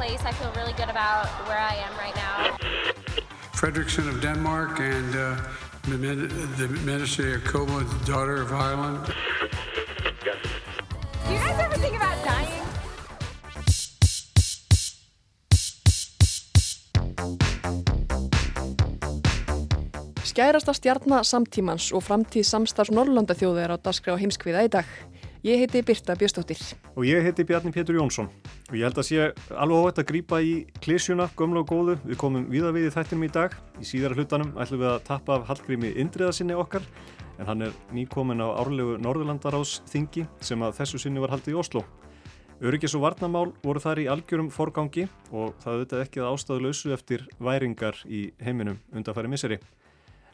Place. I feel really good about where I am right now. Fredrickson of Denmark and uh, the Minister Jacobo, the daughter of Ireland. Do you guys ever think about dying? Skærasta stjarnar samtímans og framtíð samstarfs Norrlandaþjóðu er á dasgra á heimskviða í dag. Ég heiti Birta Bjöstóttir. Og ég heiti Bjarni Pétur Jónsson. Og ég held að sé alveg óvægt að grýpa í klísjuna, gömlu og góðu. Við komum viða við í þættinum í dag. Í síðara hlutanum ætlum við að tappa af Hallgrími Indriðasinni okkar. En hann er nýkomin á árlegu Norðurlandaráðs þingi sem að þessu sinni var haldið í Oslo. Öryggis og varnamál voru þar í algjörum forgangi og það auðvitað ekki að ástæðu lausu eftir væringar í heiminum undanfæri miseri.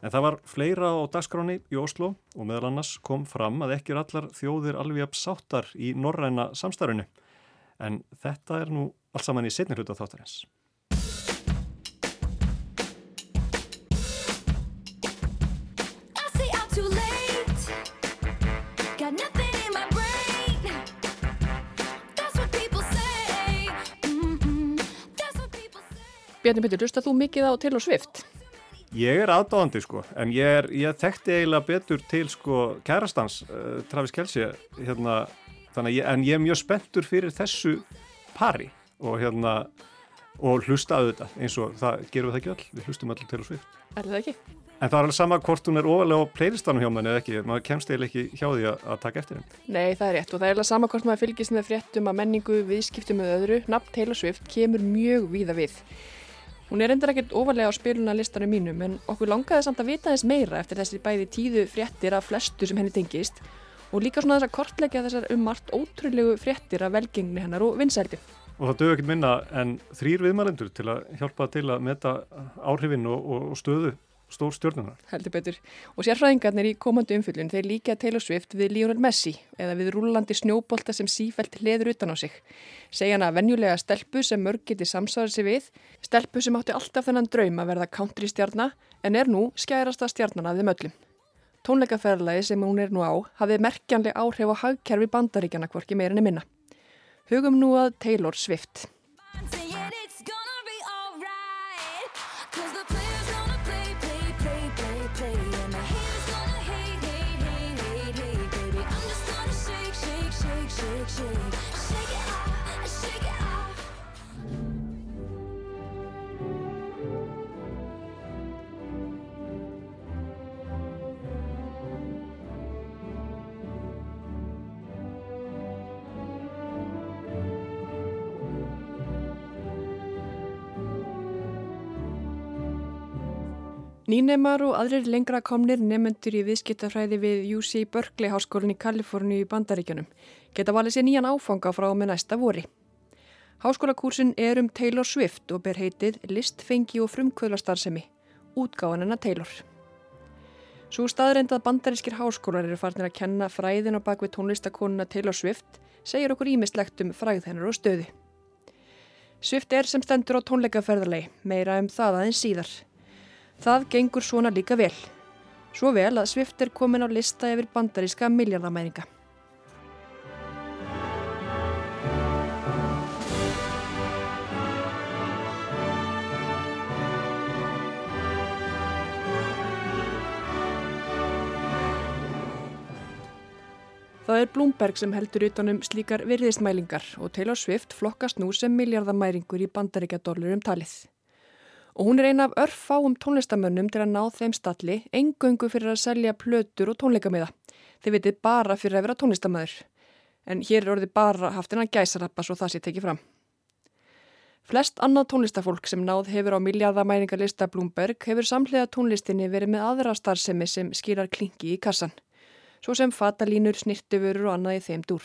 En það var fleira á dagskráni í Oslo og meðal annars kom fram að ekki er allar þjóðir alveg að sáttar í norræna samstarfinu. En þetta er nú alls saman í setni hluta þáttarins. Bjarni Pétur, hlusta þú mikið á Taylor Swift? Ég er aðdáðandi sko, en ég, er, ég þekkti eiginlega betur til sko kærastans, uh, Travis Kelce, hérna, ég, en ég er mjög spenntur fyrir þessu pari og hérna, og hlusta að þetta eins og það gerum við það ekki öll, við hlustum öll til og svift. Er það ekki? En það er alveg sama hvort hún er ofalega á playlistanum hjá manni eða ekki, maður kemst eiginlega ekki hjá því að, að taka eftir henn. Nei, það er rétt og það er alveg sama hvort maður fylgist með fréttum að menningu, viðskiptum með öðru, nafn Taylor Swift kemur mjög víða við. Hún er endur ekkert ofalega á spiluna listanum mínum en okkur langaði samt að vita þess meira eftir þessi bæði tíðu fréttir af flestu sem henni tengist og líka svona þess að kortleggja þessar um margt ótrúlegu fréttir af velgengni hennar og vinsældi. Og það dög ekki minna en þrýr viðmælendur til að hjálpa til að meta áhrifin og, og stöðu stór stjórnunar. Heldur betur. Og sérfræðingarnir í komandu umfyllun þeir líka Taylor Swift við Lionel Messi eða við rúlandi snjóbolta sem sífælt leður utan á sig. Segja hana venjulega stelpu sem mörg geti samsvarað sér við, stelpu sem átti alltaf þennan draum að verða country stjarnar en er nú skærasta stjarnan af þeim öllum. Tónleikaferðalagi sem hún er nú á hafið merkjanlega áhrif á hagkerfi bandaríkjana hvorki meirinni minna. Hugum nú að Taylor Swift. Nýnemar og aðrir lengra komnir nefnendur í viðskiptafræði við UC Berkeley háskólinn í Kaliforni í Bandaríkjunum geta valið sér nýjan áfanga frá með næsta vori. Háskólakúrsin er um Taylor Swift og ber heitið Listfengi og frumkvöðlastarðsemi, útgáðan hennar Taylor. Svo staðreindað bandarískir háskólar eru farnir að kenna fræðin á bakvið tónlistakonuna Taylor Swift segir okkur ímislegt um fræð hennar og stöði. Swift er sem stendur á tónleikaferðarlei, meira um það aðeins síðar. Það gengur svona líka vel. Svo vel að Swift er komin á lista yfir bandaríska miljardamæringa. Það er Bloomberg sem heldur utanum slíkar virðismælingar og Taylor Swift flokkast nú sem miljardamæringur í bandaríkjadólarum talið. Og hún er eina af örfáum tónlistamönnum til að ná þeim stalli engöngu fyrir að selja plötur og tónleikamiða. Þið vitið bara fyrir að vera tónlistamöður. En hér er orðið bara haft en að gæsarappa svo það sé tekið fram. Flest annað tónlistafólk sem náð hefur á miljardamæringarlista Bloomberg hefur samlega tónlistinni verið með aðra starfsemi sem skýrar klingi í kassan svo sem fatalínur, snirtifurur og annað í þeim dúr.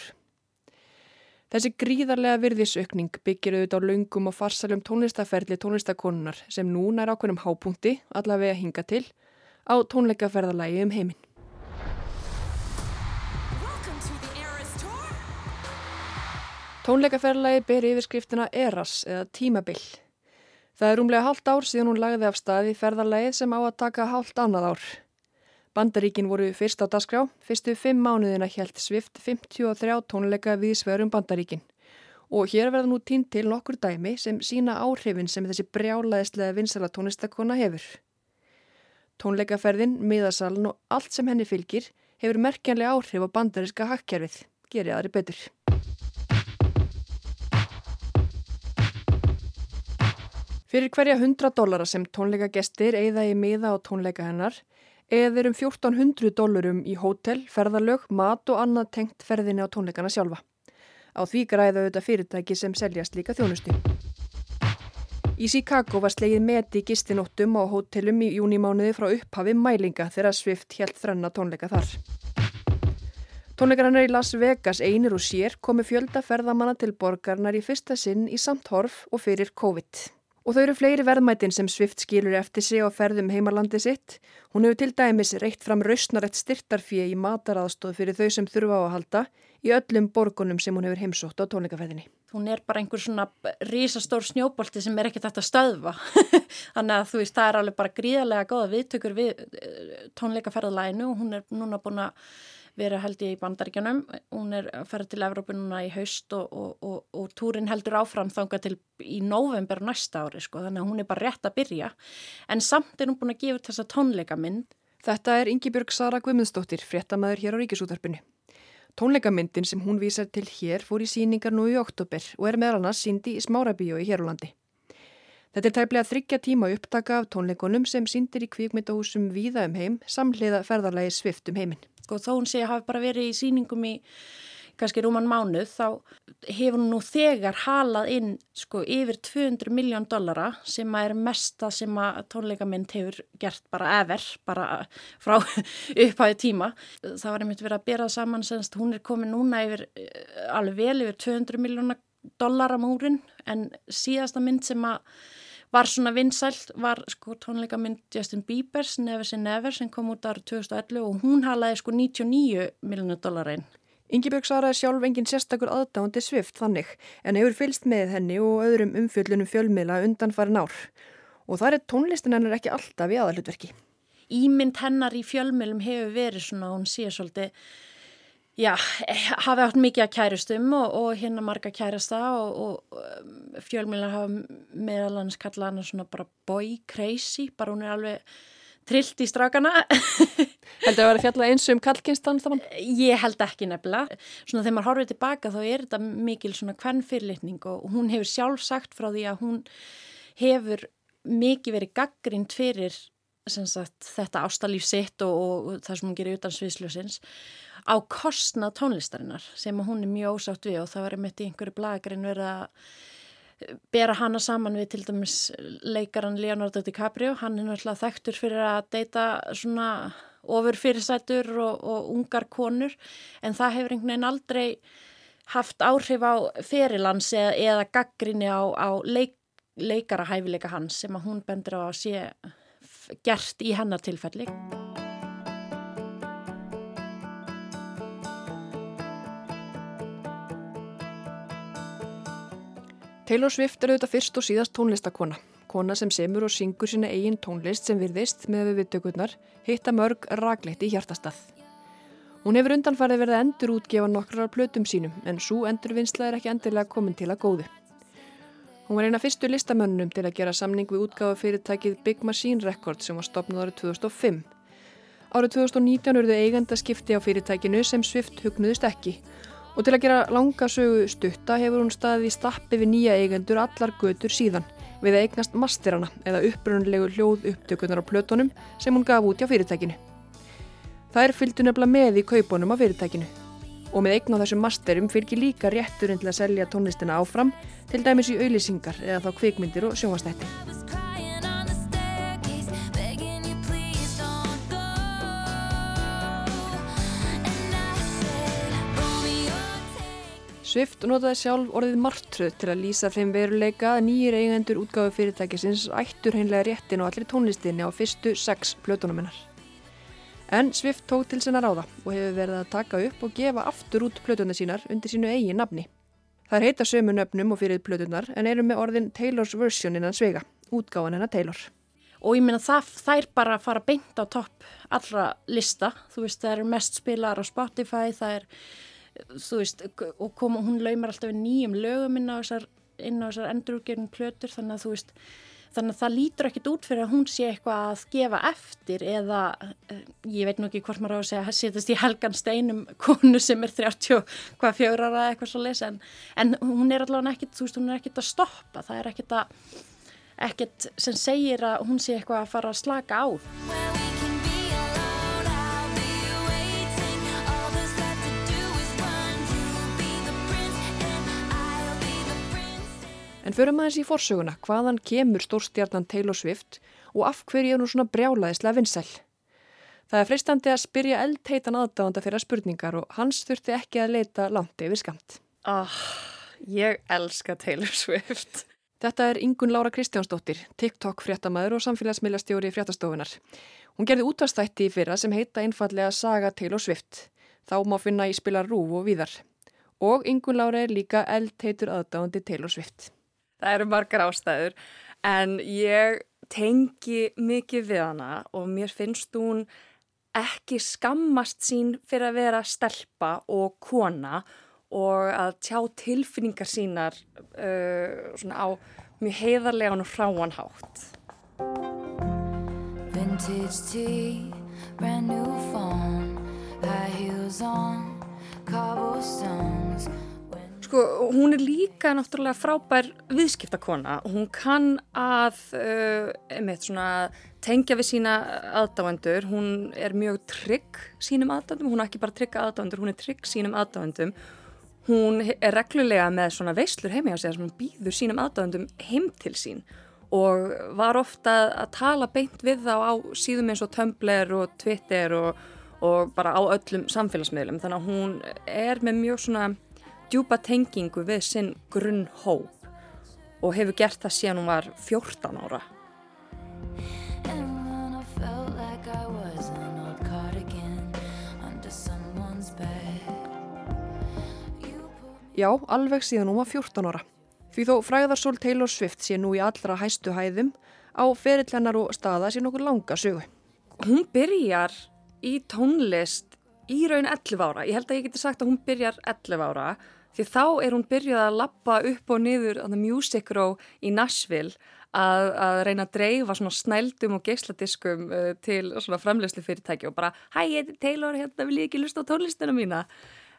Þessi gríðarlega virðisaukning byggir auðvitað á laungum og farsalum tónlistaferli tónlistakonunar sem núna er ákveðnum hápunkti, allavega hinga til, á tónleikaferðalagi um heiminn. Tónleikaferðalagi ber yfirskriftina Eras eða Tímabill. Það er rúmlega hálft ár síðan hún lagði af stað í ferðalagið sem á að taka hálft annað ár. Bandaríkin voru fyrst á dasgrá, fyrstu fimm mánuðina helt Svift 53 tónleika viðsverum Bandaríkin. Og hér verða nú tínt til nokkur dæmi sem sína áhrifin sem þessi brjálaðislega vinsala tónlistakona hefur. Tónleikaferðin, miðasalun og allt sem henni fylgir hefur merkjanlega áhrif á bandaríska hakkerfið, gerir aðri betur. Fyrir hverja 100 dólara sem tónleikagestir eigða í miða á tónleika hennar eða um 1400 dólarum í hótel, ferðalög, mat og annað tengt ferðinni á tónleikana sjálfa. Á því græða auðvitað fyrirtæki sem seljast líka þjónustu. Í Chicago var slegið meti gistinóttum á hótelum í júnimánuði frá upphafi mælinga þegar Swift helt þrenna tónleika þar. Tónleikarannar í Las Vegas einir og sér komu fjölda ferðamanna til borgarnar í fyrsta sinn í samt horf og fyrir COVID. Og þau eru fleiri verðmætin sem Swift skilur eftir sig á ferðum heimalandi sitt. Hún hefur til dæmis reitt fram rausnarætt styrtarfíi í mataraðstóð fyrir þau sem þurfa á að halda í öllum borgunum sem hún hefur heimsótt á tónleikaferðinni. Hún er bara einhver svona rísastór snjóbolti sem er eftir að stöðva. Þannig að þú veist, það er alveg bara gríðarlega góða viðtökur við eh, tónleikaferðalæginu og hún er núna búin að vera held ég í bandaríkjanum. Hún er að fara til Evrópu núna í haust og, og, og, og túrin heldur áfram þanga til í november næsta ári sko. Þannig að hún er bara rétt að byrja. En samt er hún búin að gefa þessa tónleikamynd. Þetta er Ingi-Björg Sara Guðmundsdóttir, fréttamaður hér á Ríkisútarpinu. Tónleikamyndin sem hún vísar til hér fór í síningar nú í oktober og er meðal annars síndi í Smárabíó í Hérulandi. Þetta er tæplega þryggja tíma upptaka af tónleikunum sem síndir í kvíkmyndahúsum víða um heim samhliða ferðarlægi svift um heiminn. Sko þó hún sé að hafa bara verið í síningum í kannski rúman mánuð þá hefur hún nú þegar halað inn sko yfir 200 miljón dollara sem er mesta sem að tónleikamynd hefur gert bara ever, bara frá upphæðu tíma. Það var einmitt verið að bera saman semst hún er komið núna yfir eh, alveg vel yfir 200 miljóna dollara múrin en síðasta mynd sem að var svona vinsælt var sko tónleikamynd Justin Bieber's Never Say Never sem kom út ára 2011 og hún halaði sko 99 miljónu dollarein. Ingebjörg Sara er sjálf engin sérstakur aðdándi svift þannig en hefur fylst með henni og öðrum umfjöllunum fjölmiðla undan farin ár og það er tónlistin hennar ekki alltaf í aðalutverki. Ímynd hennar í fjölmiðlum hefur verið svona, hún sé svolítið já, hafi átt mikið að kærustum og, og hérna marga kærasta og, og um, fjölmjölar hafa meðal hans kallað hann svona bara boy crazy, bara hún er alveg trillt í strákana. Heldur það að vera fjallað eins um kallkynstan þannig? Ég held ekki nefnilega. Svona þegar maður horfið tilbaka þá er þetta mikil svona kvennfyrirlitning og hún hefur sjálf sagt frá því að hún hefur mikið verið gaggrind fyrir sagt, þetta ástalíf sitt og, og það sem hún gerir utan sviðsljósins á kostnað tónlistarinnar sem hún er mjög ósátt við og það var einmitt í einhverju blagrin verið að bera hana saman við til dæmis leikaran Leonardo DiCaprio, hann er náttúrulega þekktur fyrir að deyta svona ofur fyrirsætur og, og ungar konur en það hefur einhvern veginn aldrei haft áhrif á ferilans eða, eða gaggrinni á, á leik, leikara hæfileika hans sem að hún bendur á að sé gert í hennar tilfelli. Taylor Swift er auðvitað fyrst og síðast tónlistakona. Kona sem semur og syngur sína eigin tónlist sem virðist með við viðtökurnar hitta mörg raglegt í hjartastað. Hún hefur undanfarið verið að endur útgefa nokkrar plötum sínum en svo endurvinnsla er ekki endilega komin til að góðu. Hún var eina fyrstu listamönnum til að gera samning við útgáfa fyrirtækið Big Machine Records sem var stopnað árið 2005. Árið 2019 eruðu eigenda skipti á fyrirtækinu sem Swift hugnuðist ekki Og til að gera langa sögu stutta hefur hún staðið í stappi við nýja eigendur allar götur síðan við að eignast masterana eða uppröðunlegu hljóð upptökunar á plötunum sem hún gaf út á fyrirtækinu. Það er fylgdu nefnilega með í kaupunum á fyrirtækinu og með eign á þessum masterum fylgir líka rétturinn til að selja tónlistina áfram til dæmis í auðlýsingar eða þá kvikmyndir og sjónvastætti. Swift notaði sjálf orðið martröð til að lýsa þeim veruleika að nýjir eigendur útgáðu fyrirtækisins ættur hreinlega réttin og allir tónlistinni á fyrstu sex plötunum hennar. En Swift tók til sinna ráða og hefur verið að taka upp og gefa aftur út plötuna sínar undir sínu eigin nafni. Það er heita sömu nöfnum og fyrir plötunar en eru með orðin Taylor's version innan svega, útgáðan hennar Taylor. Og ég minna það þær bara að fara beint á topp allra lista, þú veist það eru mest spilar á Spotify, það er þú veist, og kom, hún laumar alltaf nýjum lögum inn á þessar, þessar endurúgerðin plötur þannig að þú veist, þannig að það lítur ekkit út fyrir að hún sé eitthvað að gefa eftir eða, eh, ég veit nú ekki hvort maður á að segja að setjast í helgan steinum konu sem er 30 hvað fjörara eitthvað svo lesa en, en hún er allavega ekkit, þú veist, hún er ekkit að stoppa, það er ekkit að ekkit sem segir að hún sé eitthvað að fara að slaka á En förum aðeins í forsöguna hvaðan kemur stórstjarnan Taylor Swift og af hverju er hún svona brjálaðislega vinsæl. Það er freistandi að spyrja eldheitan aðdáðanda fyrir spurningar og hans þurfti ekki að leita langt yfir skamt. Oh, ég elska Taylor Swift. Þetta er Ingun Lára Kristjánsdóttir, TikTok fréttamaður og samfélagsmiðlastjóri fréttastofunar. Hún gerði útvarstætti í fyrra sem heita einfallega Saga Taylor Swift. Þá má finna í spila rúf og víðar. Og Ingun Lára er líka eldheitur aðdáðandi Taylor Swift. Það eru margar ástæður en ég tengi mikið við hana og mér finnst hún ekki skammast sín fyrir að vera stelpa og kona og að tjá tilfinningar sínar uh, á mjög heiðarlegan og hráanhátt. Vintage tea, brand new phone, high heels on, cobblestones Sko, hún er líka náttúrulega frábær viðskiptakona. Hún kann að uh, svona tengja við sína aðdáendur, hún er mjög trygg sínum aðdáendum, hún er ekki bara trygg aðdáendur, hún er trygg sínum aðdáendum. Hún er reglulega með svona veislur heimi á sig sem hún býður sínum aðdáendum heim til sín. Og var ofta að tala beint við þá á síðum eins og Tumblr og Twitter og, og bara á öllum samfélagsmiðlum. Þannig að hún er með mjög svona djúpa tengingu við sinn grunn hóp og hefur gert það síðan hún var 14 ára. Já, alveg síðan hún var 14 ára. Því þó fræðarsól Taylor Swift sé nú í allra hæstu hæðum á ferillennar og staða sé nokkur langa sögu. Hún byrjar í tónlist í raun 11 ára. Ég held að ég geti sagt að hún byrjar 11 ára því þá er hún byrjuð að lappa upp og niður á það Music Row í Nashville að, að reyna að dreifa svona snældum og geisladiskum uh, til svona framlegslu fyrirtæki og bara hæ, ég heiti Taylor, hérna vil ég ekki lusta á tónlistina mína.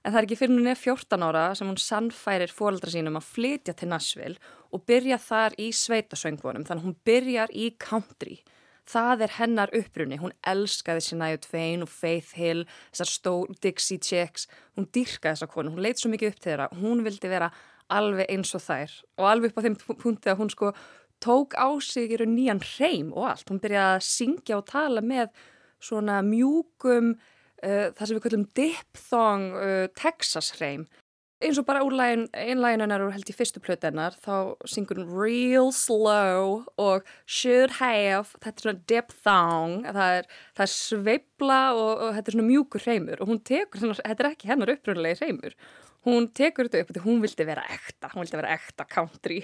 En það er ekki fyrir hún er 14 ára sem hún sannfærir fóraldra sínum að flytja til Nashville og byrja þar í sveitasöngvonum þannig hún byrjar í country það er hennar upprunni, hún elskaði Shania Twain og Faith Hill þessar stór Dixie Chicks. Hún dyrkaði þessa konu, hún leitt svo mikið upp til þeirra. Hún vildi vera alveg eins og þær. Og alveg upp á þeim punkti að hún sko tók á sig í raun nýjan hreim og allt, hún byrjaði að syngja og tala með svona mjúkum uh, það sem við kallum diphthong uh, Texas hreim eins og bara úr einlægin hennar og held í fyrstu plötu hennar þá syngur hún real slow og should have þetta er svona diphthong það er, það er sveibla og, og þetta er svona mjúkur hreimur og hún tekur svona, þetta er ekki hennar uppröðulegi hreimur. Hún tekur þetta upp og hún vildi vera ekta hún vildi vera ekta country.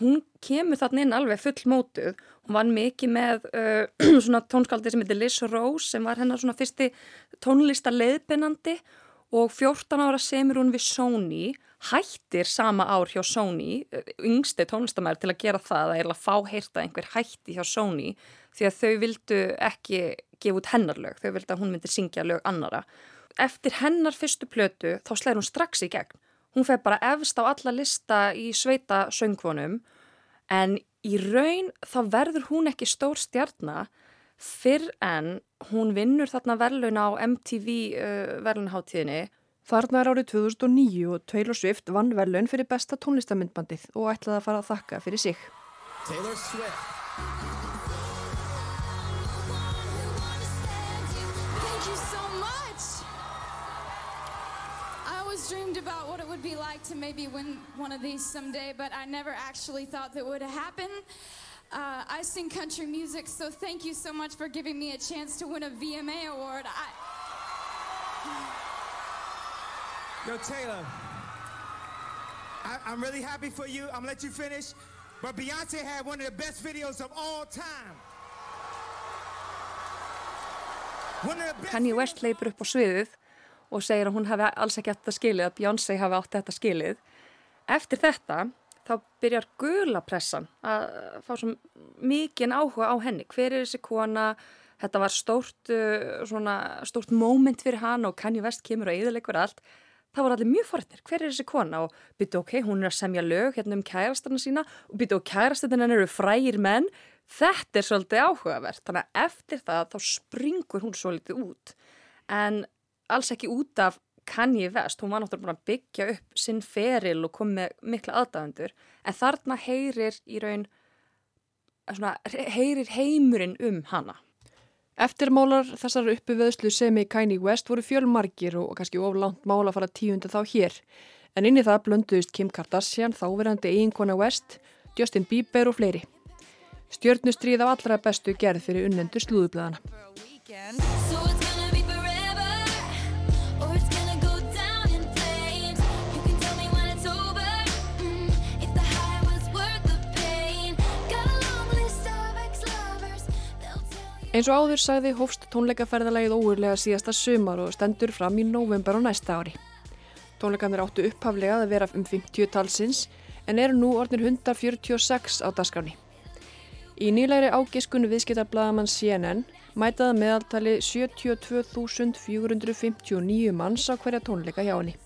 Hún kemur þarna inn alveg full mótuð hún var mikið með uh, svona tónskaldi sem heitir Liz Rose sem var hennar svona fyrsti tónlista leiðbennandi og 14 ára semur hún við Sony, hættir sama ár hjá Sony, yngsti tónlistamæður til að gera það, að fá heyrta einhver hætti hjá Sony því að þau vildu ekki gefa út hennar lög, þau vildu að hún myndi syngja lög annara. Eftir hennar fyrstu plötu þá slæður hún strax í gegn. Hún feg bara efst á alla lista í sveita söngvonum en í raun þá verður hún ekki stór stjarnar fyrr en hún vinnur þarna verðlun á MTV uh, verðlunháttíðinni. Þarna er árið 2009 og Taylor Swift vann verðlun fyrir besta tónlistamindbandið og ætlaði að fara að þakka fyrir sig. Taylor Swift dreamed about what it would be like to maybe win one of these someday, but I never actually thought that would happen. Uh, I sing country music, so thank you so much for giving me a chance to win a VMA award. I... Yo, Taylor, I, I'm really happy for you. I'm gonna let you finish. But Beyonce had one of the best videos of all time. Kanye West leipur upp á sviðið og segir að hún hafi alls ekki átt að skilið, að Beyoncé hafi átt þetta skilið. Eftir þetta þá byrjar gulapressan að fá svo mikið áhuga á henni. Hver er þessi kona? Þetta var stórt, uh, svona, stórt moment fyrir hann og Kanye West kemur og eðilegur allt. Það voru allir mjög forðnir. Hver er þessi kona? Og byrju ok, hún er að semja lög hérna um kærastarna sína og byrju ok, kærastarna eru frægir menn. Þetta er svolítið áhugavert. Þannig að eftir það þá springur hún svolítið út. En alls ekki út af Kanye West, hún var náttúrulega búin að byggja upp sinn feril og kom með mikla aðdæðendur, en þarna heyrir í raun, svona, heyrir heimurinn um hana. Eftirmálar þessar uppi veðslu sem í Kanye West voru fjölmargir og kannski oflant mála að fara tíunda þá hér. En inn í það blönduðist Kim Kardashian, þáverandi eiginkona West, Justin Bieber og fleiri. Stjörnustrið af allra bestu gerð fyrir unnendur slúðublaðana. Eins og áður sagði hófst tónleikaferðalagið óurlega síðasta sumar og stendur fram í november á næsta ári. Tónleikanir áttu upphaflega að vera um 50 talsins en eru nú orðnir 146 á dasgráni. Í nýlegri ágiskunu viðskiptablaðamann CNN mætaða meðaltali 72.459 manns á hverja tónleika hjá henni.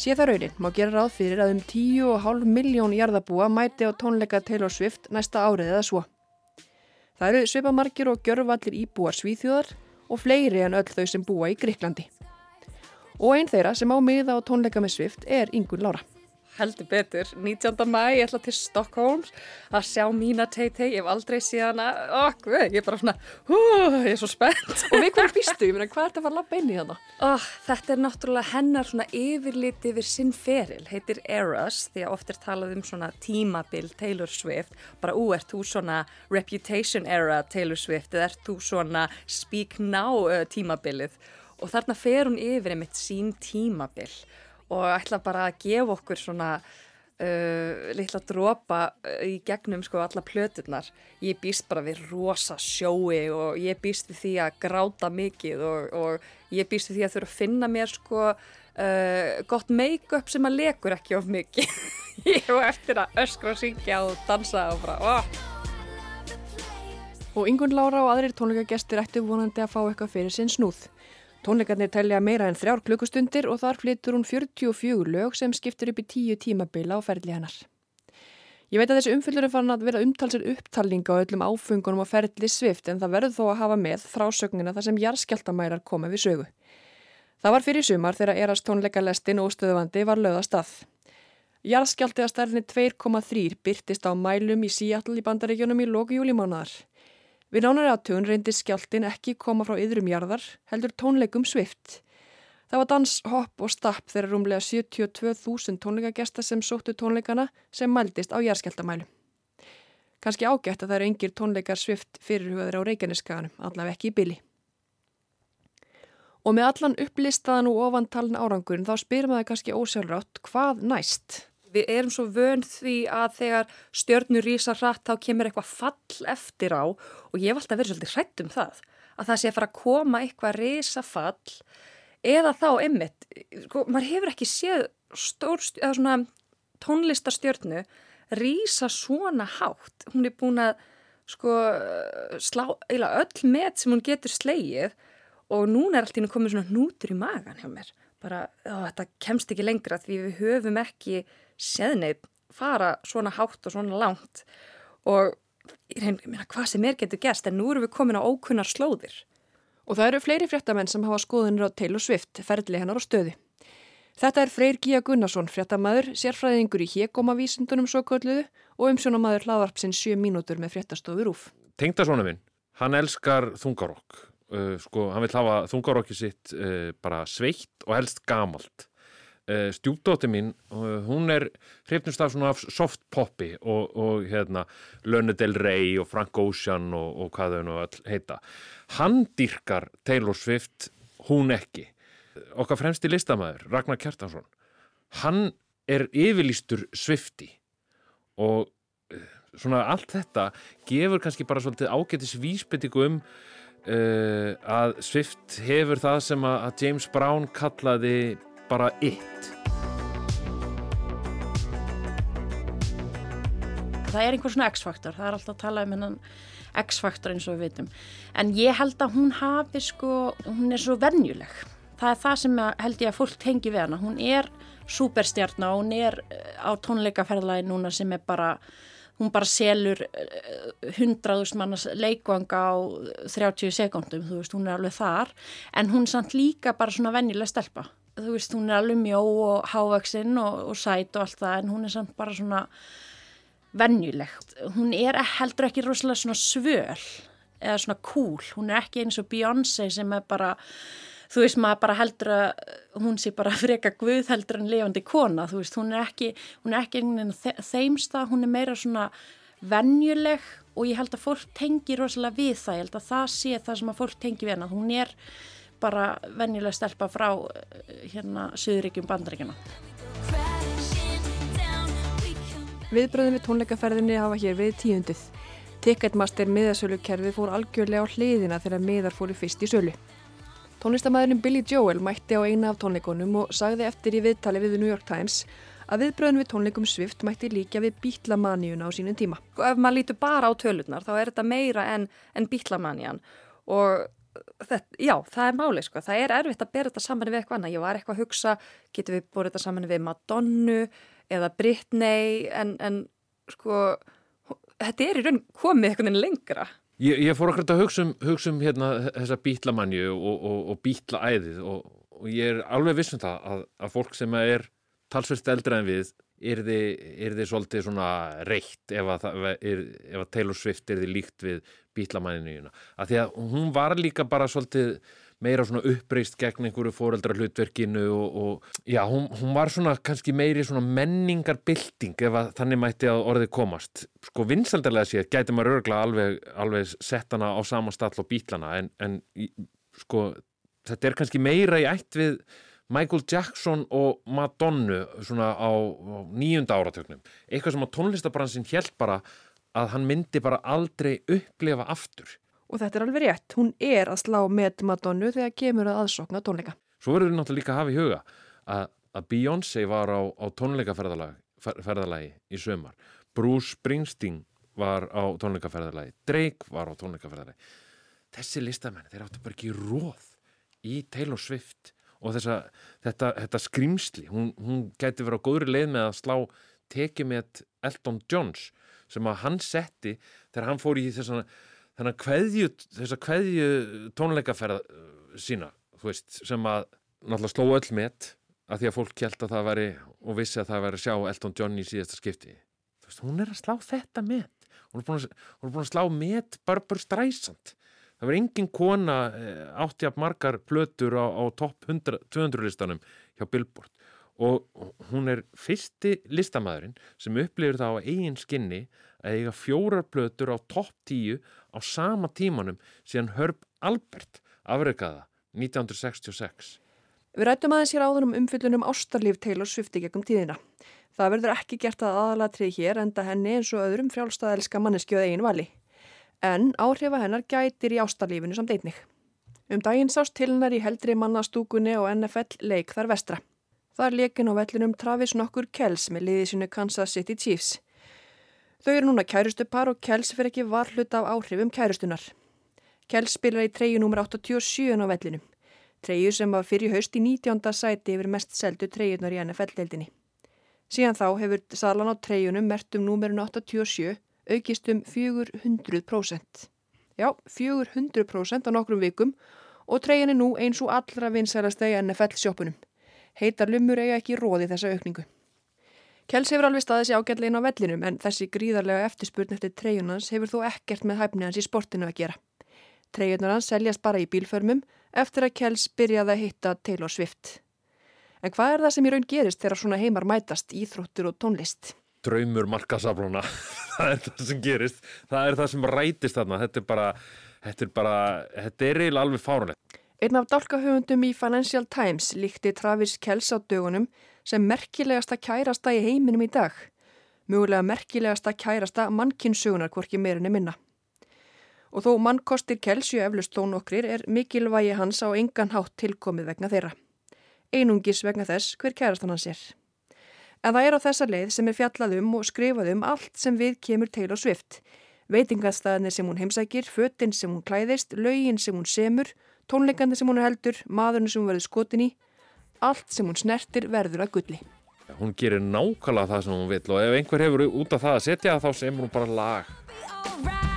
Sér það raunin má gera ráð fyrir að um 10,5 miljón jarðabúa mæti á tónleika Taylor Swift næsta árið eða svo. Það eru svipamarkir og gjörvallir íbúar svíþjóðar og fleiri en öll þau sem búa í Gríklandi. Og einn þeirra sem á miða á tónleika með Swift er Ingun Lára. Heldur betur, 19. mæ ég ætla til Stockholm að sjá mína Tay-Tay, ég hef aldrei síðan að, okkur, ég er bara svona, hú, ég er svo spennt. Og við hverju býstu, ég meina, hvað er þetta að fara að lappa inn í þannig? Oh, þetta er náttúrulega hennar svona yfirliti yfir sinn feril, heitir Eras, því að oft er talað um svona tímabil Taylor Swift, bara ú, ert þú svona Reputation Era Taylor Swift? Eða ert þú svona Speak Now uh, tímabilið? Og þarna fer hún yfir einmitt sín tímabil og ætla bara að gefa okkur svona uh, litla dropa uh, í gegnum sko alla plöturnar. Ég býst bara við rosa sjói og ég býst við því að gráta mikið og, og ég býst við því að þurfa að finna mér sko uh, gott make-up sem að lekur ekki of mikið. Ég hef eftir að öskra og syngja og dansa og bara oh. Og Ingun Lára og aðrir tónleikagestir ættu vonandi að fá eitthvað fyrir sinn snúð Tónleikarnir telja meira en þrjár klukkustundir og þar flyttur hún 44 lög sem skiptir upp í tíu tímabila á ferli hennar. Ég veit að þessi umfyllur er farin að vera umtalsir upptalning á öllum áfungunum á ferli svift en það verður þó að hafa með frásögnina þar sem jarðskjaldamærar koma við sögu. Það var fyrir sumar þegar erast tónleikarlestin og stöðvandi var löðast að. Jarðskjaldi að stærðinni 2,3 byrtist á mælum í Seattle í bandaríkjunum í loku júlimánaðar. Við nánari aðtun reyndi skjáltin ekki koma frá yðrum jarðar, heldur tónleikum svift. Það var dans, hopp og stapp þegar rúmlega 72.000 tónleikagesta sem sóttu tónleikana sem mældist á jarðskjaldamælu. Kanski ágætt að það eru engir tónleikar svift fyrirhugaður á Reykjaneskaganum, allaveg ekki í byli. Og með allan upplistaðan og ofantalin árangurinn þá spyrum það kannski ósjálfrátt hvað næst? Við erum svo vönd því að þegar stjörnur rýsa hratt þá kemur eitthvað fall eftir á og ég hef alltaf verið svolítið hrætt um það að það sé að fara að koma eitthvað rýsa fall eða þá ymmit, sko, maður hefur ekki séð eða svona tónlistastjörnu rýsa svona hátt, hún er búin að sko slá öll með sem hún getur sleið og núna er allt í hún komið svona nútur í magan hjá mér. Bara, ó, þetta kemst ekki lengra því við höfum ekki séðneitt fara svona hátt og svona langt og ég reyna hvað sem er getur gæst en nú erum við komin á ókunnar slóðir. Og það eru fleiri fréttamenn sem hafa skoðunir á Taylor Swift, ferðli hennar á stöði. Þetta er Freyr Gíja Gunnarsson, fréttamaður, sérfræðingur í Hjegomavísundunum svo kölluðu og umsjónamaður hlaðvarpsinn 7 mínútur með fréttastofur úf. Tengdasónu minn, hann elskar þungarokk. Uh, sko, hann vil hafa þungarokki sitt uh, bara sveitt og helst gamalt. Uh, stjúpdóti mín, uh, hún er hrifnust af svona soft poppi og, og hérna Lönnu Del Rey og Frank Ocean og, og hvað þau nú heita. Hann dyrkar Taylor Swift, hún ekki. Okkar fremsti listamæður, Ragnar Kjartansson, hann er yfirlýstur Swifti og uh, svona allt þetta gefur kannski bara svolítið ágætis vísbyttingu um uh, að Swift hefur það sem að James Brown kallaði bara it. Það er einhver svona X-faktor, það er alltaf að tala um hennan X-faktor eins og við veitum. En ég held að hún hafi sko, hún er svo vennjuleg. Það er það sem held ég að fólk tengi við hana. Hún er superstjarnar, hún er eh, á tónleikaferðalagi núna sem er bara, hún bara selur eh, hundraðust mannas leikvanga á 30 sekundum, þú veist, hún er alveg þar. En hún er samt líka bara svona vennjuleg stelpa. Þú veist, hún er alveg mjó og hávaksinn og, og sæt og allt það, en hún er samt bara svona vennjulegt. Hún er heldur ekki rosalega svona svöl eða svona cool. Hún er ekki eins og Beyoncé sem er bara, þú veist maður bara heldur að hún sé bara freka guð heldur en lifandi kona. Þú veist hún er ekki, hún er ekki einhvern veginn þeimsta, hún er meira svona vennjuleg og ég held að fólk tengi rosalega við það. Ég held að það sé það sem að fólk tengi við hana. Hún er bara vennjuleg stelpa frá hérna Suðuríkjum bandaríkjana. Viðbröðum við tónleikaferðinni hafa hér við tíundið. Ticketmaster miðasölu kerfi fór algjörlega á hliðina þegar miðar fóru fyrst í sölu. Tónlistamæðurinn Billy Joel mætti á eina af tónleikonum og sagði eftir í viðtali við New York Times að viðbröðum við tónleikum Swift mætti líka við bítlamanníuna á sínum tíma. Og ef maður lítur bara á tölurnar þá er þetta meira en, en bítlamannían og þetta, já, það er máli sko. Það er erfitt að bera þetta saman við eitthvað annað. Ég var eitthvað að hugsa, getur við borðið þetta saman við Madonnu eða Britney en, en sko þetta er í raun komið veginn lengra Ég, ég fór okkur að hugsa um, hugsa um hérna, þessa bítlamanju og, og, og bítlaæðið og, og ég er alveg vissum það að, að fólk sem er talsverst eldra en við er þið, svolítið svona reitt ef að, er, ef að Taylor Swift er þið líkt við bítlamanjuna að því að hún var líka bara svolítið meira svona uppreist gegn einhverju fóreldra hlutverkinu og, og já, hún, hún var svona kannski meiri svona menningarbilding ef að þannig mætti að orðið komast. Sko vinsaldarlega séð gæti maður örgla alveg, alveg sett hana á sama stall og bítlana en, en sko þetta er kannski meira í ætt við Michael Jackson og Madonna svona á, nýjunda áratöknum. Eitthvað sem að tónlistabransin held bara að hann myndi bara aldrei upplefa aftur og þetta er alveg rétt, hún er að slá með Madonnu þegar kemur að aðsokna tónleika. Svo verður við náttúrulega líka að hafa í huga að, að Beyoncé var á, á tónleikaferðalagi í sömar, Bruce Springsteen var á tónleikaferðalagi, Drake var á tónleikaferðalagi. Þessi listamenn, þeir áttu bara ekki róð í Taylor Swift og þessa, þetta, þetta skrimsli, hún, hún gæti verið á góðri leið með að slá tekið með Elton Johns sem að hann setti þegar hann fór í þess að þannig að kveðju, þessa kveðju tónleikaferða uh, sína veist, sem að náttúrulega sló öll met að því að fólk kjælt að það væri og vissi að það væri að sjá Elton John í síðasta skipti. Veist, hún er að slá þetta met. Hún er búin að, er búin að slá met Barbara Streisand það verður engin kona eh, átti að margar plötur á, á topp 200 listanum hjá Billboard og hún er fyrsti listamæðurinn sem upplifir það á eigin skinni að eiga fjórar plötur á topp 10 á sama tímanum síðan Herb Albert afreikaða 1966. Við rættum aðeins hér áður um umfyllunum ástarlíf Taylor Swift í gegnum tíðina. Það verður ekki gert að aðalatrið hér enda henni eins og öðrum frjálstaðelska manneskjöð eigin vali. En áhrifa hennar gætir í ástarlífinu samt einnig. Um daginn sást til hennar í heldri mannastúkunni og NFL leik þar vestra. Það er leikin á vellinum Travis nokkur Kells með liðið sinu Kansas City Chiefs. Þau eru núna kærustupar og Kells fyrir ekki var hlut af áhrifum kærustunar. Kells spilar í treyu nr. 87 á vellinu. Treyu sem var fyrir haust í 19. sæti yfir mest seldu treyjunar í NFL-deildinni. Síðan þá hefur salan á treyjunum mert um númerun 87 aukist um 400%. Já, 400% á nokkrum vikum og treyjun er nú eins og allra vinsælasta í NFL-sjópunum. Heitar lumur eiga ekki róði þessa aukningu. Kjells hefur alveg staðið sér ágætlegin á vellinum en þessi gríðarlega eftirspurn eftir treyjunans hefur þó ekkert með hæfni hans í sportinu að gera. Treyjunar hans seljast bara í bílförmum eftir að Kjells byrjaði að hitta Taylor Swift. En hvað er það sem í raun gerist þegar svona heimar mætast íþróttur og tónlist? Draumur markasafluna, það er það sem gerist, það er það sem rætist þarna, þetta er bara, þetta er bara, þetta er eiginlega alveg fárunlegt. Einn af dálkahöfundum í Financial Times líkti Travis Kells á dögunum sem merkilegasta kærasta í heiminum í dag. Mögulega merkilegasta kærasta mannkinnsugunar hvorki meirinni minna. Og þó mannkostir Kells ju eflust þó nokkrir er mikilvægi hans á engan hátt tilkomið vegna þeirra. Einungis vegna þess hver kærastan hans er. En það er á þessa leið sem er fjallað um og skrifað um allt sem við kemur til og svift. Veitingastæðinir sem hún heimsækir, fötinn sem hún klæðist, laugin sem hún semur, tónleikandi sem hún heldur, maðurinn sem hún verður skotin í, allt sem hún snertir verður að gulli. Hún gerir nákvæmlega það sem hún vil og ef einhver hefur út af það að setja þá semur hún bara lag.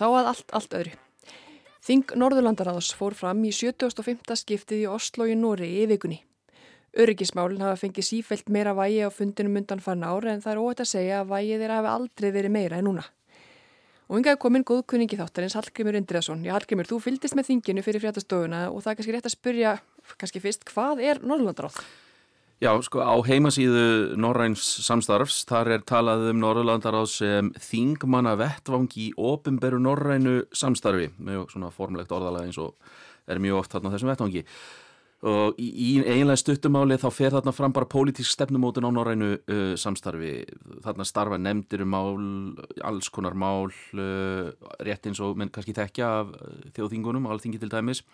Þá að allt, allt öðru. Þing Norðurlandaráðs fór fram í 75. skiptið í Oslo í Nóri í vikunni. Öryggismálinn hafa fengið sífelt meira vægi á fundinum undan fann ára en það er óhætt að segja að vægið þeirra hafi aldrei verið meira en núna. Og yngaði komin góðkunningi þáttarins Hallgrimur Indriðarsson. Já Hallgrimur, þú fyldist með þinginu fyrir fréttastofuna og það er kannski rétt að spyrja, kannski fyrst, hvað er Norðurlandaráð? Já, sko á heimasíðu Norræns samstarfs, þar er talað um Norðurlandaráð sem þingmanna vettvangi í ofinberu Norrænu samstarfi, mjög svona formlegt orðalega eins og er mjög oft þarna þessum vettvangi. Og í, einlega stuttumáli þá fer þarna fram bara pólitísk stefnumótin á Norrænu uh, samstarfi. Þarna starfa nefndir um mál, alls konar mál, uh, rétt eins og menn kannski þekkja af þjóðþingunum, alþingi til dæmis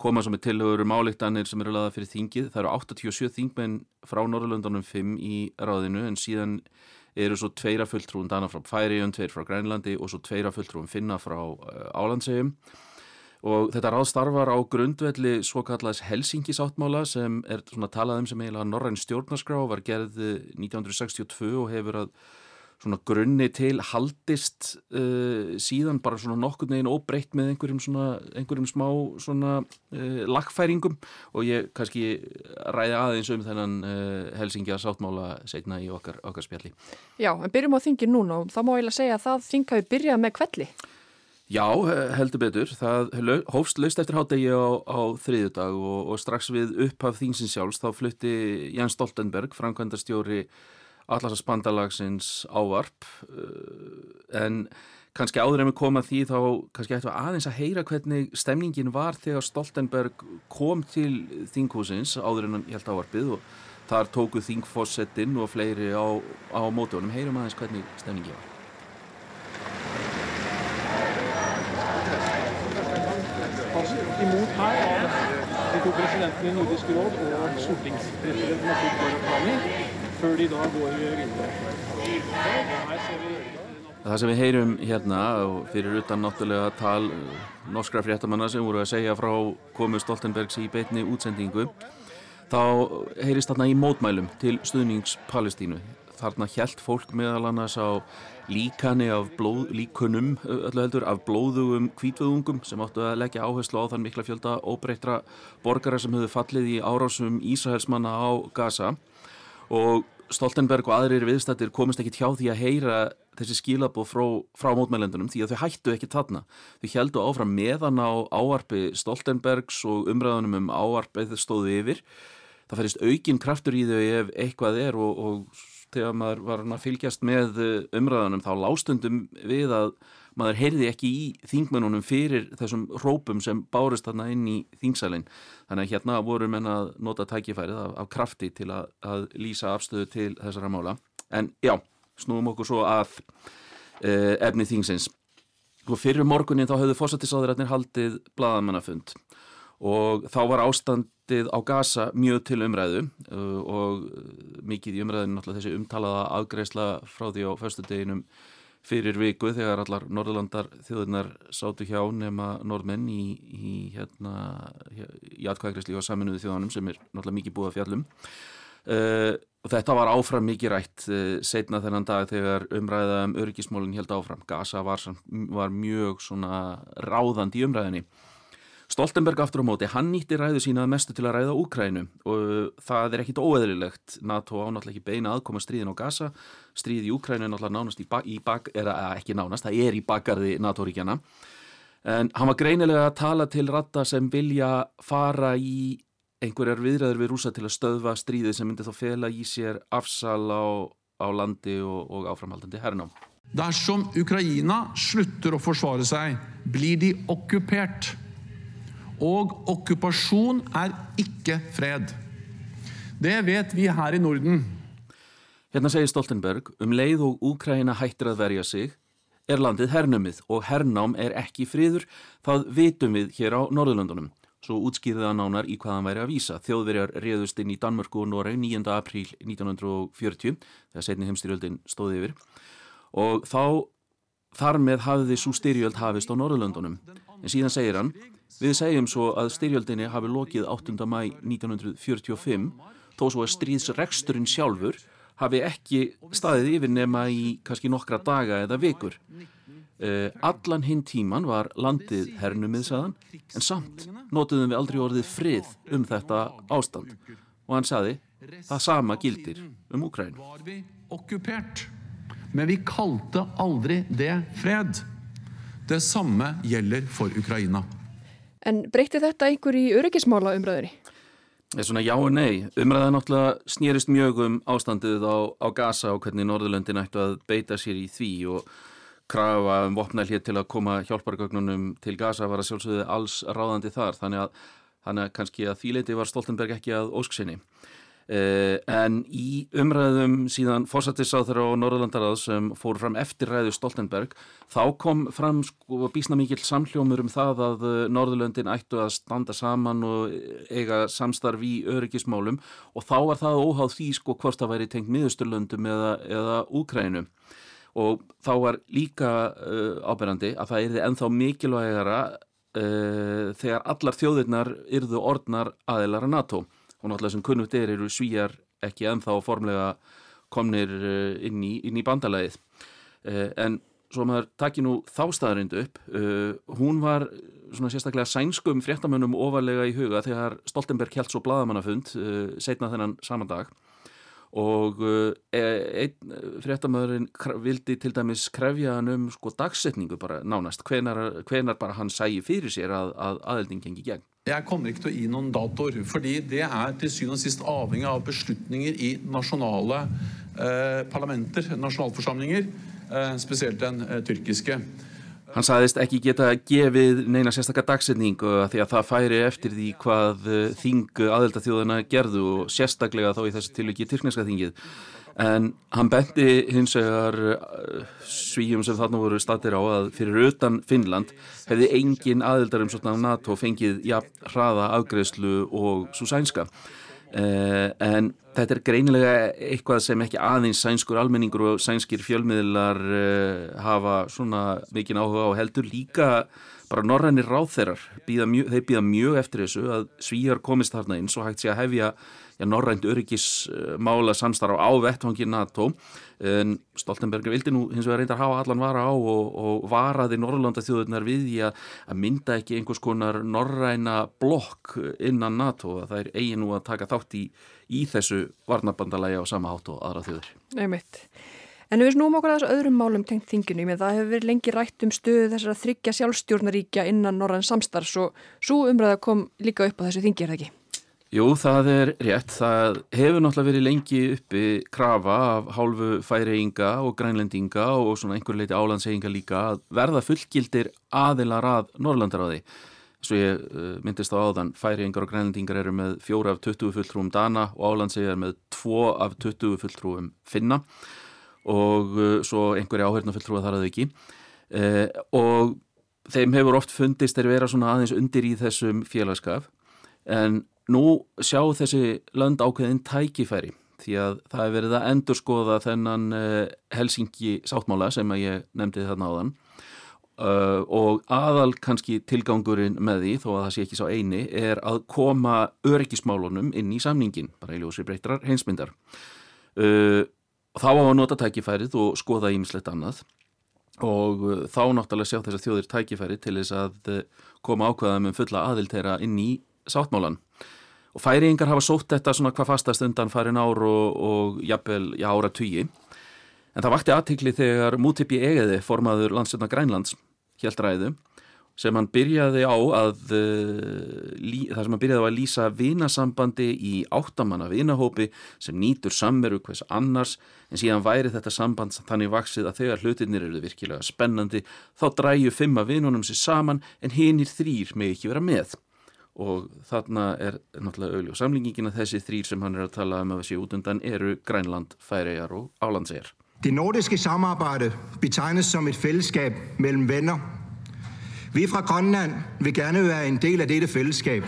koma svo með tilhöfur máliktanir sem eru laðað fyrir þingið. Það eru 87 þingmenn frá Norðurlöndunum 5 í ráðinu en síðan eru svo tveira fulltrúum dana frá Færiðun, tveir frá Grænlandi og svo tveira fulltrúum finna frá Álandsegjum. Og þetta ráð starfar á grundvelli svo kallaðis Helsingi-sáttmála sem er svona talað um sem eiginlega Norræn stjórnarskrá var gerð 1962 og hefur að svona grunni til haldist uh, síðan bara svona nokkur neginn óbreytt með einhverjum svona, einhverjum smá svona uh, lagfæringum og ég kannski ræði aðeins um þennan uh, Helsingja sáttmála setna í okkar, okkar spjalli. Já, en byrjum á þingin núna og það má eiginlega segja að það þing hafi byrjað með kvelli. Já, heldur betur. Það hófst laust eftir hátegi á, á þriðudag og, og strax við upphaf þingsins sjálfs þá flutti Jens Stoltenberg, framkvæmdastjóri allarsasbandalagsins ávarp en kannski áður en við komum að því þá kannski ættum við aðeins að heyra hvernig stemningin var þegar Stoltenberg kom til þinghúsins áður en hann held ávarpið og þar tóku þingfossettinn og fleiri á, á mótunum. Heyrum aðeins hvernig stemningin var. Imot her av de to presidentene i Nordisk råd og stortingspresident Martin Korokani før de da går videre. Það sem við heyrum hérna og fyrir utan náttúrulega tal norskra fréttamanna sem voru að segja frá komu Stoltenbergs í beitni útsendingu þá heyrist þarna í mótmælum til stuðnings Palestínu. Þarna hjælt fólk meðal annars á líkani af blóð, líkunum öllu heldur af blóðugum kvítvöðungum sem áttu að leggja áherslu á þann mikla fjölda óbreytra borgara sem höfðu fallið í árásum Ísraelsmanna á Gaza og Stoltenberg og aðrir viðstættir komist ekki hjá því að heyra þessi skilabóð frá, frá mótmælendunum því að þau hættu ekki þarna. Þau heldu áfram meðan á áarpi Stoltenbergs og umræðunum um áarpið stóðu yfir. Það færist aukin kraftur í þau ef eitthvað er og, og þegar maður var að fylgjast með umræðunum þá lástundum við að maður heyrði ekki í þingmennunum fyrir þessum rópum sem bárist þarna inn í þingsælinn. Þannig að hérna voru menn að nota tækifærið af, af krafti til að, að lýsa afstöðu til þessara mála. En já, snúum okkur svo að uh, efni þingsins. Og fyrir morgunin þá höfðu fósættisáðurætnir haldið bladamannafund og þá var ástandið á Gaza mjög til umræðu uh, og mikið í umræðinu náttúrulega þessi umtalaða afgreisla frá því á föstudeginum fyrir viku þegar allar Norðurlandar þjóðunar sátu hjá nema norðmenn í, í hérna í atkvæðgræsli og saminuðu þjóðanum sem er náttúrulega mikið búið að fjallum uh, og þetta var áfram mikið rætt uh, setna þennan dag þegar umræða um örgismólinn held áfram. Gaza var, var mjög svona ráðandi í umræðinni. Stoltenberg aftur á móti, hann nýtti ræðu sína mestu til að ræða Úkrænu og það er ekkit óeðlilegt. NATO ánáttúrulega ekki beina aðkoma stríðin á Gaza. Stríð í Úkrænu er náttúrulega nánast í, bak, í bak, er ekki nánast, það er í bakgarði NATO-ríkjana. En hann var greinilega að tala til ratta sem vilja fara í einhverjar viðræður við rúsa til að stöðva stríðið sem myndi þá fela í sér afsal á, á landi og, og áframhaldandi hernám. Dersom Ukraina slutter å forsvare seg, blir de okkupert. Og okkupasjon er ikke fred. Det vet vi her i Norden. Hérna segir Stoltenberg, um leið og Úkraina hættir að verja sig, er landið hernumið og hernám er ekki friður, það vitum við hér á Norðurlöndunum. Svo útskýrði það nánar í hvað hann væri að vísa. Þjóðverjar reyðust inn í Danmörku og Noreg 9. apríl 1940, þegar setni heimstyrjöldin stóði yfir. Og þá, þar með hafði svo styrjöld hafist á Norðurlöndunum. En síðan segir hann, við segjum svo að styrjöldinni hafi lokið 8. mæ 1945, þó svo að stríðsreksturinn sjálfur hafi ekki staðið yfir nema í kannski nokkra daga eða vikur. Uh, allan hinn tíman var landið hernumiðsaðan en samt notuðum við aldrei orðið frið um þetta ástand og hann saði það sama gildir um Ukræn Men vi kalte aldri det fred Det samme gjelder for Ukraina En breytti þetta einhver í öryggismála umræðinni? Það er svona já og nei. Umræðan náttúrulega snýrist mjög um ástandið á, á Gaza og hvernig Norðurlöndin ættu að beita sér í því og krafa um vopnælið til að koma hjálpargögnunum til Gaza var að sjálfsögðu alls ráðandi þar þannig að, þannig að kannski að þýleiti var Stoltenberg ekki að ósksinni en í umræðum síðan fórsættisáþur á Norðurlandarað sem fór fram eftir ræðu Stoltenberg þá kom fram sko bísna mikill samhljómur um það að eh, Norðurlöndin ættu að standa saman og eiga samstarf í öryggismálum og þá var það óháð því sko hvort það væri tengt miðusturlöndum eða, eða Úkrænu og þá var líka uh, áberandi að það erði enþá mikilvægara uh, þegar allar þjóðirnar yrðu orðnar aðeilara NATO. og náttúrulega sem kunnugt er eru svíjar ekki enþá formlega komnir uh, inn, í, inn í bandalæðið uh, en svo maður takki nú þá staðarindu upp uh, hún var svona sérstaklega sænskum fréttamönnum ofarlega í huga þegar Stoltenberg held svo bladamannafund setna þennan saman dag og e, einn fréttamöðurinn vildi til dæmis krefja hann um sko dagsetningu bara nánast, hvenar, hvenar bara hann sægi fyrir sér að, að aðelding gengi gegn. Jeg kommer ikke til å gi noen datoer, fordi det er til syvende og sist avhengig av beslutninger i nasjonale eh, parlamenter, nasjonalforsamlinger, eh, spesielt den eh, tyrkiske. Hann sagðist ekki geta gefið neina sérstakar dagsetningu því að það færi eftir því hvað þing aðeldathjóðana gerðu og sérstaklega þá í þessu tilviki tyrkneska þingið. En hann bendi hins vegar svíjum sem þarna voru statir á að fyrir utan Finnland hefði engin aðeldarum svona NATO fengið jafn hraða afgreðslu og svo sænska. Uh, en þetta er greinilega eitthvað sem ekki aðeins sænskur almenningur og sænskir fjölmiðlar uh, hafa svona mikinn áhuga á heldur. Líka bara norrænir ráþeirar þeir býða mjög eftir þessu að svíjar komist þarna inn svo hægt sé að hefja ja, norrænt öryggismála samstarf á vettvangi NATO en Stoltenberg vildi nú hins vegar reyndar hafa allan vara á og, og varaði Norrlanda þjóðurnar við í að, að mynda ekki einhvers konar norræna blokk innan NATO að það er eigin nú að taka þátt í, í þessu varnabandalagi á sama hátt og aðra þjóður. Nei mitt. En við snúum okkur að þessu öðrum málum tengt þinginu með það hefur verið lengi rætt um stöðu þessar að þryggja sjálfstjórnaríkja innan norræn samstarfs og svo umræða kom líka upp á þessu þingi, er það ekki? Jú, það er rétt. Það hefur náttúrulega verið lengi uppi krafa af hálfu færeinga og grænlendinga og svona einhver leiti álandseinga líka að verða fullgildir aðilar að Norrlandaráði. Svo ég uh, myndist á áðan, færeingar og grænlendingar eru með fjóra af 20 fulltrúum Dana og álandsegar með tvo af 20 fulltrúum Finna og uh, svo einhverja áhörna fulltrúa þar að þau ekki. Uh, og þeim hefur oft fundist þeir vera svona aðeins undir í þessum félagskaf en Nú sjá þessi lönd ákveðin tækifæri því að það er verið að endurskoða þennan Helsingi sáttmála sem að ég nefndi þarna áðan uh, og aðal kannski tilgangurinn með því, þó að það sé ekki sá eini, er að koma öryggismálunum inn í samningin, bara í ljósi breytrar heimsmyndar. Uh, þá á að nota tækifærið og skoða ímislegt annað. Og uh, þá náttúrulega sjá þess að þjóðir tækifæri til þess að uh, koma ákveða með fulla aðilteira inn í sáttmálan og færiðingar hafa sótt þetta svona hvað fastast undan farin ár og, og jafnvel já, ára tugi en það vakti aðtikli þegar Mútipi Egeði formaður landsjöfna Grænlands helt ræðu sem hann byrjaði á að lí, þar sem hann byrjaði á að lýsa vinasambandi í áttamanna vinahópi sem nýtur samveru hvers annars en síðan væri þetta samband þannig vaksið að þegar hlutinir eru virkilega spennandi þá dræju fimm af vinunum sér saman en hinnir þrýr með ekki vera með og þarna er náttúrulega auðljó samlingingin að þessi þrýr sem hann er að tala um að þessi út undan eru Grænland, Færiðar og Álandsegjar. Det nordiske samarbejde betegnes som et fællesskab mellem venner Vi fra Grønland vil gerne være en del af dette fællesskab.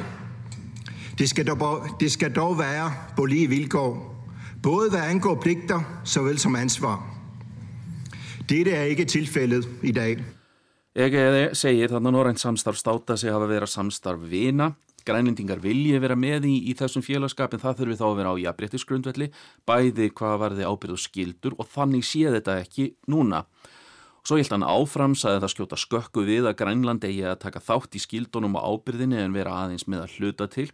Det skal dog, det skal dog være på lige vilkår, både hvad angår pligter såvel som ansvar. Dette er ikke tilfældet i dag. Ég segir þannig að Norrænt samstarf státa sig hafa vera samstarf vina. Grænlendingar vilji vera með í, í þessum félagskapin, það þurfi þá að vera á jafnbrettisgrundvelli, bæði hvað varði ábyrð og skildur og þannig sé þetta ekki núna. Svo held hann áfram, saði það skjóta skökku við að Grænland eigi að taka þátt í skildunum og ábyrðinni en vera aðeins með að hluta til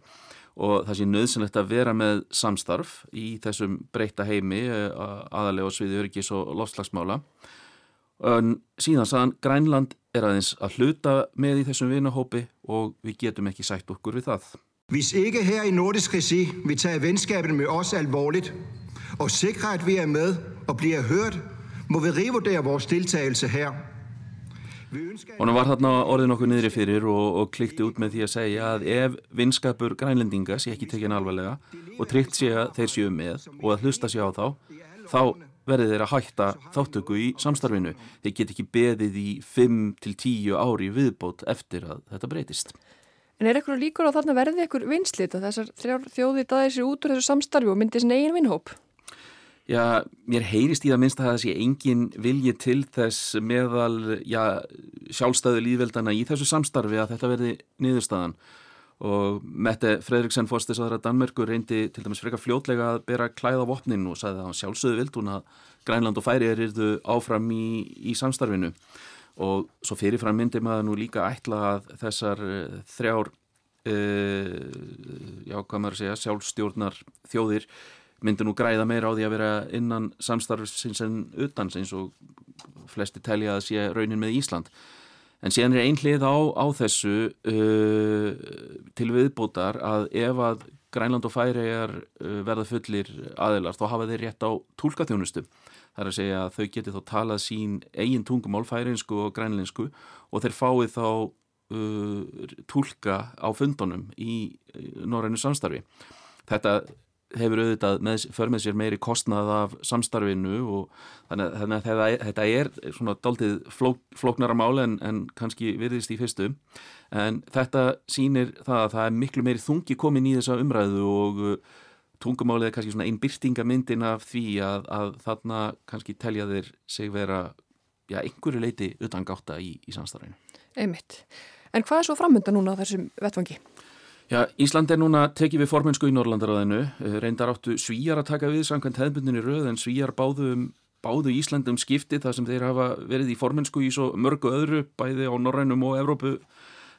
og það sé nöðsynlegt að vera með samstarf í þessum breyta heimi eh, aðalega sviði öryggis og lofslagsmála. En síðan saðan Grænland er aðeins að hluta með í þessum vinahópi og við getum ekki sætt okkur við það. Hvis ikke her i nordisk regi vi tager venskabet med os alvorligt og sikrer at vi er med og bliver hørt må vi revurdere vores deltagelse her. Hún var þarna orðin okkur niðri fyrir og, og klikti út með því að segja að ef vinskapur grænlendinga sé ekki tekinn alvarlega og tryggt sé að þeir séu með og að hlusta sé á þá, þá verði þeir að hætta þáttöku í samstarfinu. Þeir get ekki beðið í 5-10 ári viðbót eftir að þetta breytist. En er eitthvað líkur á þarna verði eitthvað vinslit að þessar þjóðir daði sér út úr þessu samstarfi og myndi þessin eigin vinnhóp? Já, mér heyrist í það minnst að það sé engin vilji til þess meðal já, sjálfstæðu líðveldana í þessu samstarfi að þetta verði niðurstaðan. Og Mette Fredriksen fórstisæðara Danmörkur reyndi til dæmis frekar fljótlega að bera klæða vopnin og sagði að hann sjálfsögðu vild hún að Grænland og Færi erðu áfram í, í samstarfinu. Og svo fyrirfram myndi maður nú líka ætla að þessar uh, þrjár uh, já, hvað maður segja, sjálfstjórnar þjóðir myndi nú græða meira á því að vera innan samstarfsins en utans eins og flesti telja að sé raunin með Ísland. En síðan er einhlið á, á þessu uh, til viðbútar að ef að Grænland og Færiðar uh, verða fullir aðilar þá hafa þeir rétt á tólkaþjónustu. Það er að segja að þau geti þá talað sín eigin tungumál færiðinsku og grænleinsku og þeir fáið þá uh, tólka á fundunum í norrænu samstarfi. Þetta hefur auðvitað með, för með sér meiri kostnað af samstarfinu og þannig, þannig að þetta, er svona daldið flók, flóknara máli en, en kannski virðist í fyrstu en þetta sýnir það að það er miklu meiri þungi komin í þessa umræðu og uh, tungumálið er kannski svona einn byrtingamyndin af því að, að þarna kannski telja þeir sig vera já, einhverju leiti utan gáta í, í samstarfinu. Einmitt. En hvað er svo framönda núna á þessum vettvangi? Já, Ísland er núna tekið við formensku í Norrlandaráðinu, eh, reyndar áttu svíjar að taka við samkvæmt hefðbundinni röð en svíjar báðu, um, báðu Íslandum skipti þar sem þeir hafa verið í formensku í svo mörgu öðru bæði á Norrænum og Evrópu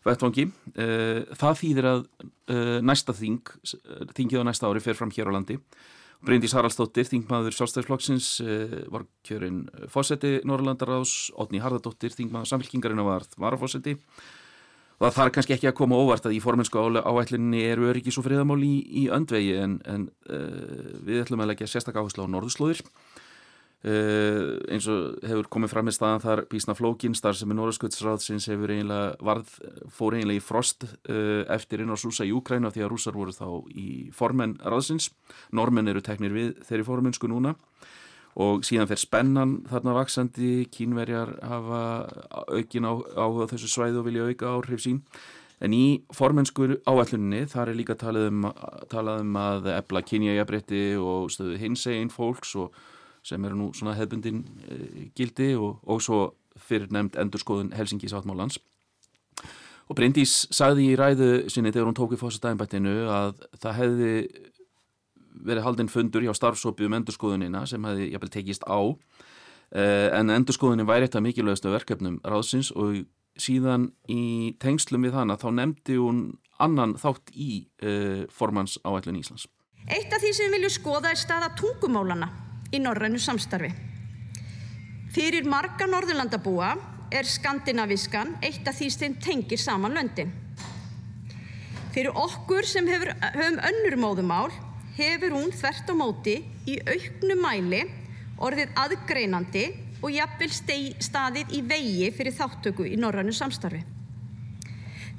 vettvangi. Eh, það þýðir að eh, næsta þing, þingið á næsta ári fer fram hér á landi. Bryndís Haraldsdóttir, þingmaður sjálfstæðisflokksins, var kjörinn fósetti Norrlandaráðs, Otni Harðardóttir, þingmaður samfélkingarinn var varafósetti það þarf kannski ekki að koma óvart að í formensku áætlinni eru öryggis og friðamál í, í öndvegi en, en uh, við ætlum að leggja sérstak áherslu á norðurslóðir. Uh, eins og hefur komið fram með staðan þar Bísna Flókin starf sem er Norðursköldsráðsins hefur eiginlega varð, fór eiginlega í frost uh, eftir inn á Súsa í Úkræna því að rúsar voru þá í formen ráðsins, normenn eru teknir við þeirri formensku núna og síðan fer spennan þarna vaksandi, kínverjar hafa aukin á, á þessu svæðu og vilja auka áhrif sín. En í formenskur áalluninni þar er líka talað um, talað um að ebla kynjajabrétti og stöðu hinsegin fólks og sem eru nú svona hefbundin e, gildi og, og svo fyrir nefnd endurskoðun Helsingi sáttmálans og Bryndís sagði í ræðu sinni þegar hún tók í fósastæðinbættinu að það hefði verið haldinn fundur hjá starfsópi um endurskoðunina sem hefði jafnvel tekist á uh, en endurskoðunin væri þetta mikilvægastu verkefnum ráðsins og síðan í tengslum við hana þá nefndi hún annan þátt í uh, formans áætlun Íslands. Eitt af því sem við viljum skoða er staða tungumálana í norrænu samstarfi. Fyrir marga norðurlandabúa er skandinaviskan eitt af því sem tengir saman löndin. Fyrir okkur sem hefur, höfum önnur móðumál hefur hún þvert á móti í auknu mæli orðið aðgreinandi og jafnvel staðið í vegi fyrir þáttöku í norrannu samstarfi.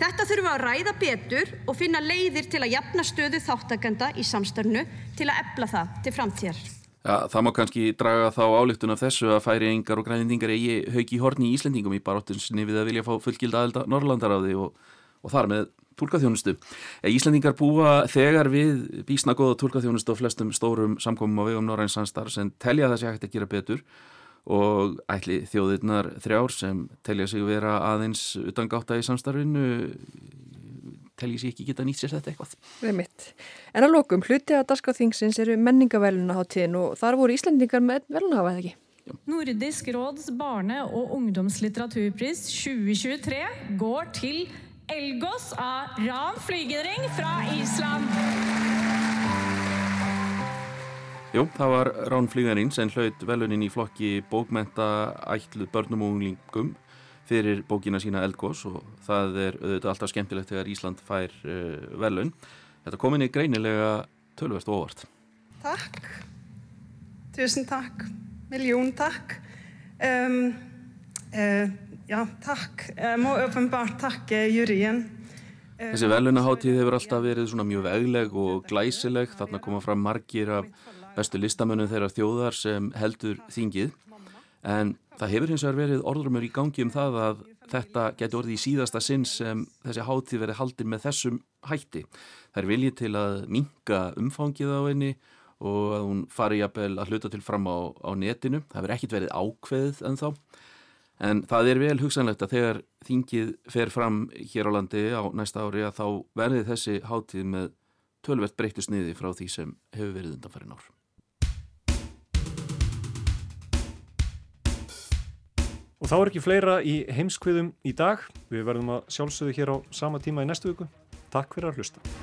Þetta þurfum við að ræða betur og finna leiðir til að jafna stöðu þáttakenda í samstarfnu til að ebla það til framtíðar. Ja, það má kannski draga þá álíktun af þessu að færi engar og grænindingar eigi haugi horni í Íslendingum í baróttinsinni við að vilja fá fullgilda aðelda Norrlandaráði og, og þar með tólkaþjónustu. Íslandingar búa þegar við bísna góða tólkaþjónustu og flestum stórum samkomum á vegum Norræns samstarf sem telja það sé hægt að gera betur og ætli þjóðirnar þrjár sem telja sig vera aðeins utan gáta í samstarfinu telji sér ekki geta nýtt sér þetta eitthvað. Það er mitt. En að lókum, hluti að Darská Þingsins eru menningavelunaháttíðin og þar voru Íslandingar með velunahafa eða ekki? Nordisk råds barne- og ungdomslitteraturpris 2023 går til Elgos av Ran Flygedring fra Ísland. Jú, það var Rán Flygðarinn sem hlaut velunin í flokki bókmenta ætlu börnum og unglingum fyrir bókina sína Eldgós og það er auðvitað alltaf skemmtilegt þegar Ísland fær uh, velun. Þetta komin í greinilega tölverst óvart. Takk. Tusen takk. Miljón takk. Um, uh, Já, takk. Ég má uppenbart takka júriðin. Þessi velunaháttíð hefur alltaf verið svona mjög vegleg og glæsileg. Þarna koma fram margir af bestu listamönnum þeirra þjóðar sem heldur þingið. En það hefur hins vegar verið orðrumur í gangi um það að þetta getur orðið í síðasta sinn sem þessi háttíð verið haldin með þessum hætti. Það er viljið til að minka umfangið á henni og að hún fari jafnvel að hluta til fram á, á netinu. Það verið ekkit verið ákveðið en þá. En það er vel hugsanlegt að þegar þingið fer fram hér á landi á næsta ári að þá verði þessi hátíð með tölvert breyttu sniði frá því sem hefur verið undanfærin ár. Og þá er ekki fleira í heimskviðum í dag. Við verðum að sjálfsögðu hér á sama tíma í næstu viku. Takk fyrir að hlusta.